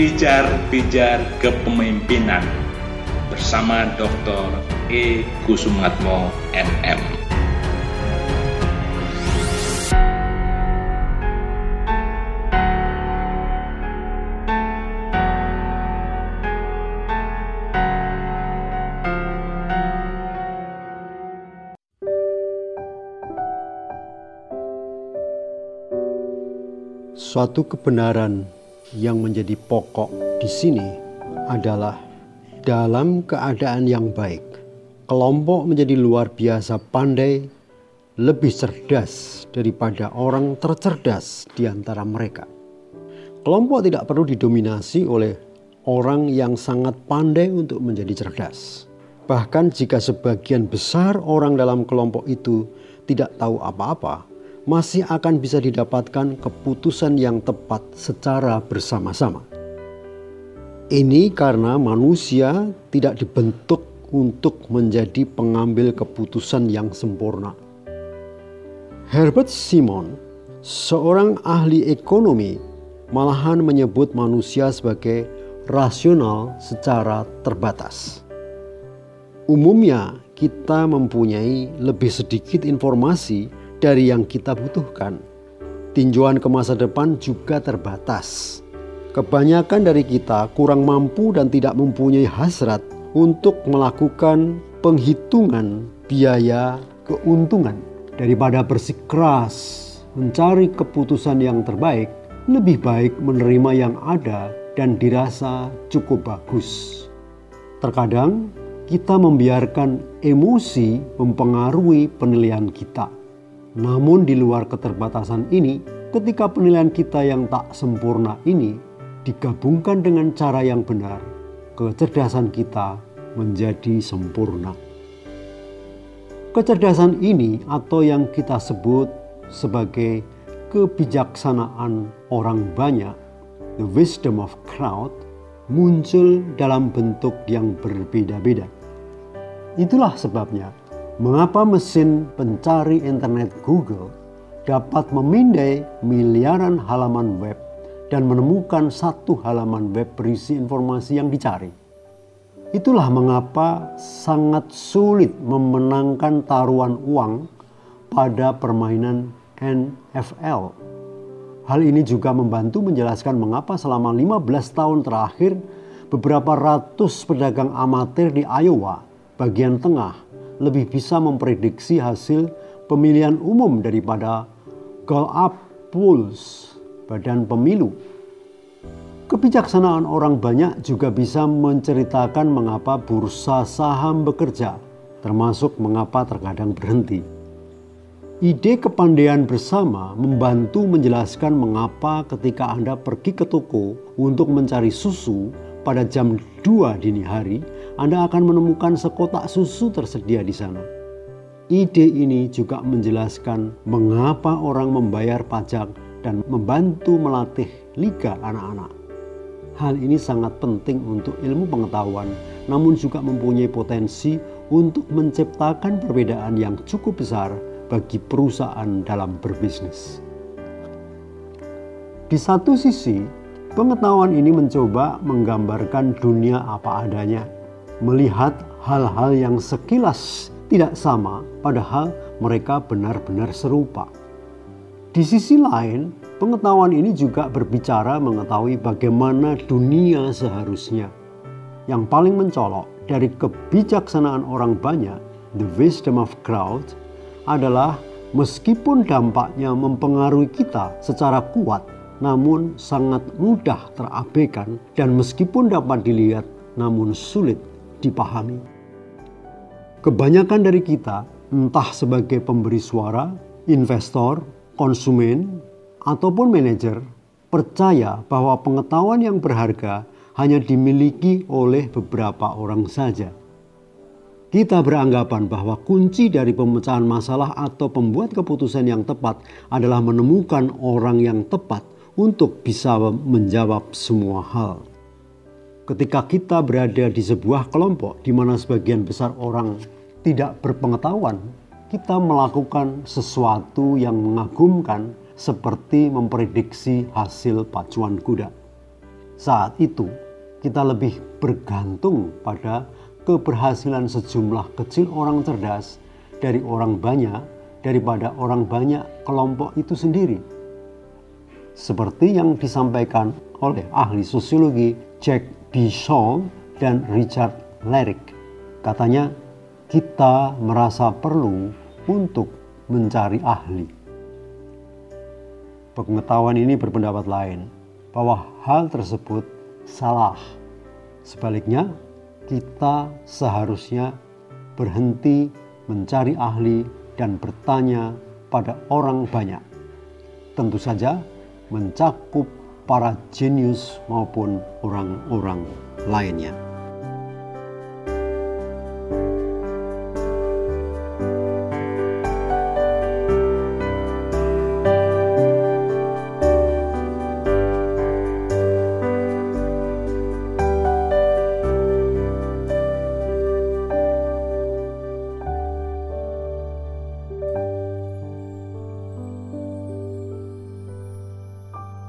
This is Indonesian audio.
Pijar-pijar kepemimpinan bersama Dr. E. Kusumatmo MM. Suatu kebenaran yang menjadi pokok di sini adalah dalam keadaan yang baik, kelompok menjadi luar biasa pandai, lebih cerdas daripada orang tercerdas di antara mereka. Kelompok tidak perlu didominasi oleh orang yang sangat pandai untuk menjadi cerdas. Bahkan jika sebagian besar orang dalam kelompok itu tidak tahu apa-apa, masih akan bisa didapatkan keputusan yang tepat secara bersama-sama. Ini karena manusia tidak dibentuk untuk menjadi pengambil keputusan yang sempurna. Herbert Simon, seorang ahli ekonomi, malahan menyebut manusia sebagai rasional secara terbatas. Umumnya, kita mempunyai lebih sedikit informasi dari yang kita butuhkan. Tinjauan ke masa depan juga terbatas. Kebanyakan dari kita kurang mampu dan tidak mempunyai hasrat untuk melakukan penghitungan biaya keuntungan. Daripada bersikeras mencari keputusan yang terbaik, lebih baik menerima yang ada dan dirasa cukup bagus. Terkadang kita membiarkan emosi mempengaruhi penilaian kita namun di luar keterbatasan ini, ketika penilaian kita yang tak sempurna ini digabungkan dengan cara yang benar, kecerdasan kita menjadi sempurna. Kecerdasan ini atau yang kita sebut sebagai kebijaksanaan orang banyak, the wisdom of crowd, muncul dalam bentuk yang berbeda-beda. Itulah sebabnya Mengapa mesin pencari internet Google dapat memindai miliaran halaman web dan menemukan satu halaman web berisi informasi yang dicari? Itulah mengapa sangat sulit memenangkan taruhan uang pada permainan NFL. Hal ini juga membantu menjelaskan mengapa selama 15 tahun terakhir beberapa ratus pedagang amatir di Iowa bagian tengah lebih bisa memprediksi hasil pemilihan umum daripada Gallup Polls, badan pemilu. Kebijaksanaan orang banyak juga bisa menceritakan mengapa bursa saham bekerja, termasuk mengapa terkadang berhenti. Ide kepandaian bersama membantu menjelaskan mengapa ketika Anda pergi ke toko untuk mencari susu pada jam 2 dini hari, anda akan menemukan sekotak susu tersedia di sana. Ide ini juga menjelaskan mengapa orang membayar pajak dan membantu melatih liga anak-anak. Hal ini sangat penting untuk ilmu pengetahuan, namun juga mempunyai potensi untuk menciptakan perbedaan yang cukup besar bagi perusahaan dalam berbisnis. Di satu sisi, pengetahuan ini mencoba menggambarkan dunia apa adanya melihat hal-hal yang sekilas tidak sama, padahal mereka benar-benar serupa. Di sisi lain, pengetahuan ini juga berbicara mengetahui bagaimana dunia seharusnya. Yang paling mencolok dari kebijaksanaan orang banyak, the wisdom of crowd, adalah meskipun dampaknya mempengaruhi kita secara kuat, namun sangat mudah terabaikan dan meskipun dapat dilihat, namun sulit dipahami. Kebanyakan dari kita, entah sebagai pemberi suara, investor, konsumen, ataupun manajer, percaya bahwa pengetahuan yang berharga hanya dimiliki oleh beberapa orang saja. Kita beranggapan bahwa kunci dari pemecahan masalah atau pembuat keputusan yang tepat adalah menemukan orang yang tepat untuk bisa menjawab semua hal ketika kita berada di sebuah kelompok di mana sebagian besar orang tidak berpengetahuan, kita melakukan sesuatu yang mengagumkan seperti memprediksi hasil pacuan kuda. saat itu kita lebih bergantung pada keberhasilan sejumlah kecil orang cerdas dari orang banyak daripada orang banyak kelompok itu sendiri. Seperti yang disampaikan oleh ahli sosiologi Jack Bishop dan Richard Lerik. Katanya, kita merasa perlu untuk mencari ahli. Pengetahuan ini berpendapat lain bahwa hal tersebut salah. Sebaliknya, kita seharusnya berhenti mencari ahli dan bertanya pada orang banyak. Tentu saja mencakup para jenius maupun orang-orang lainnya.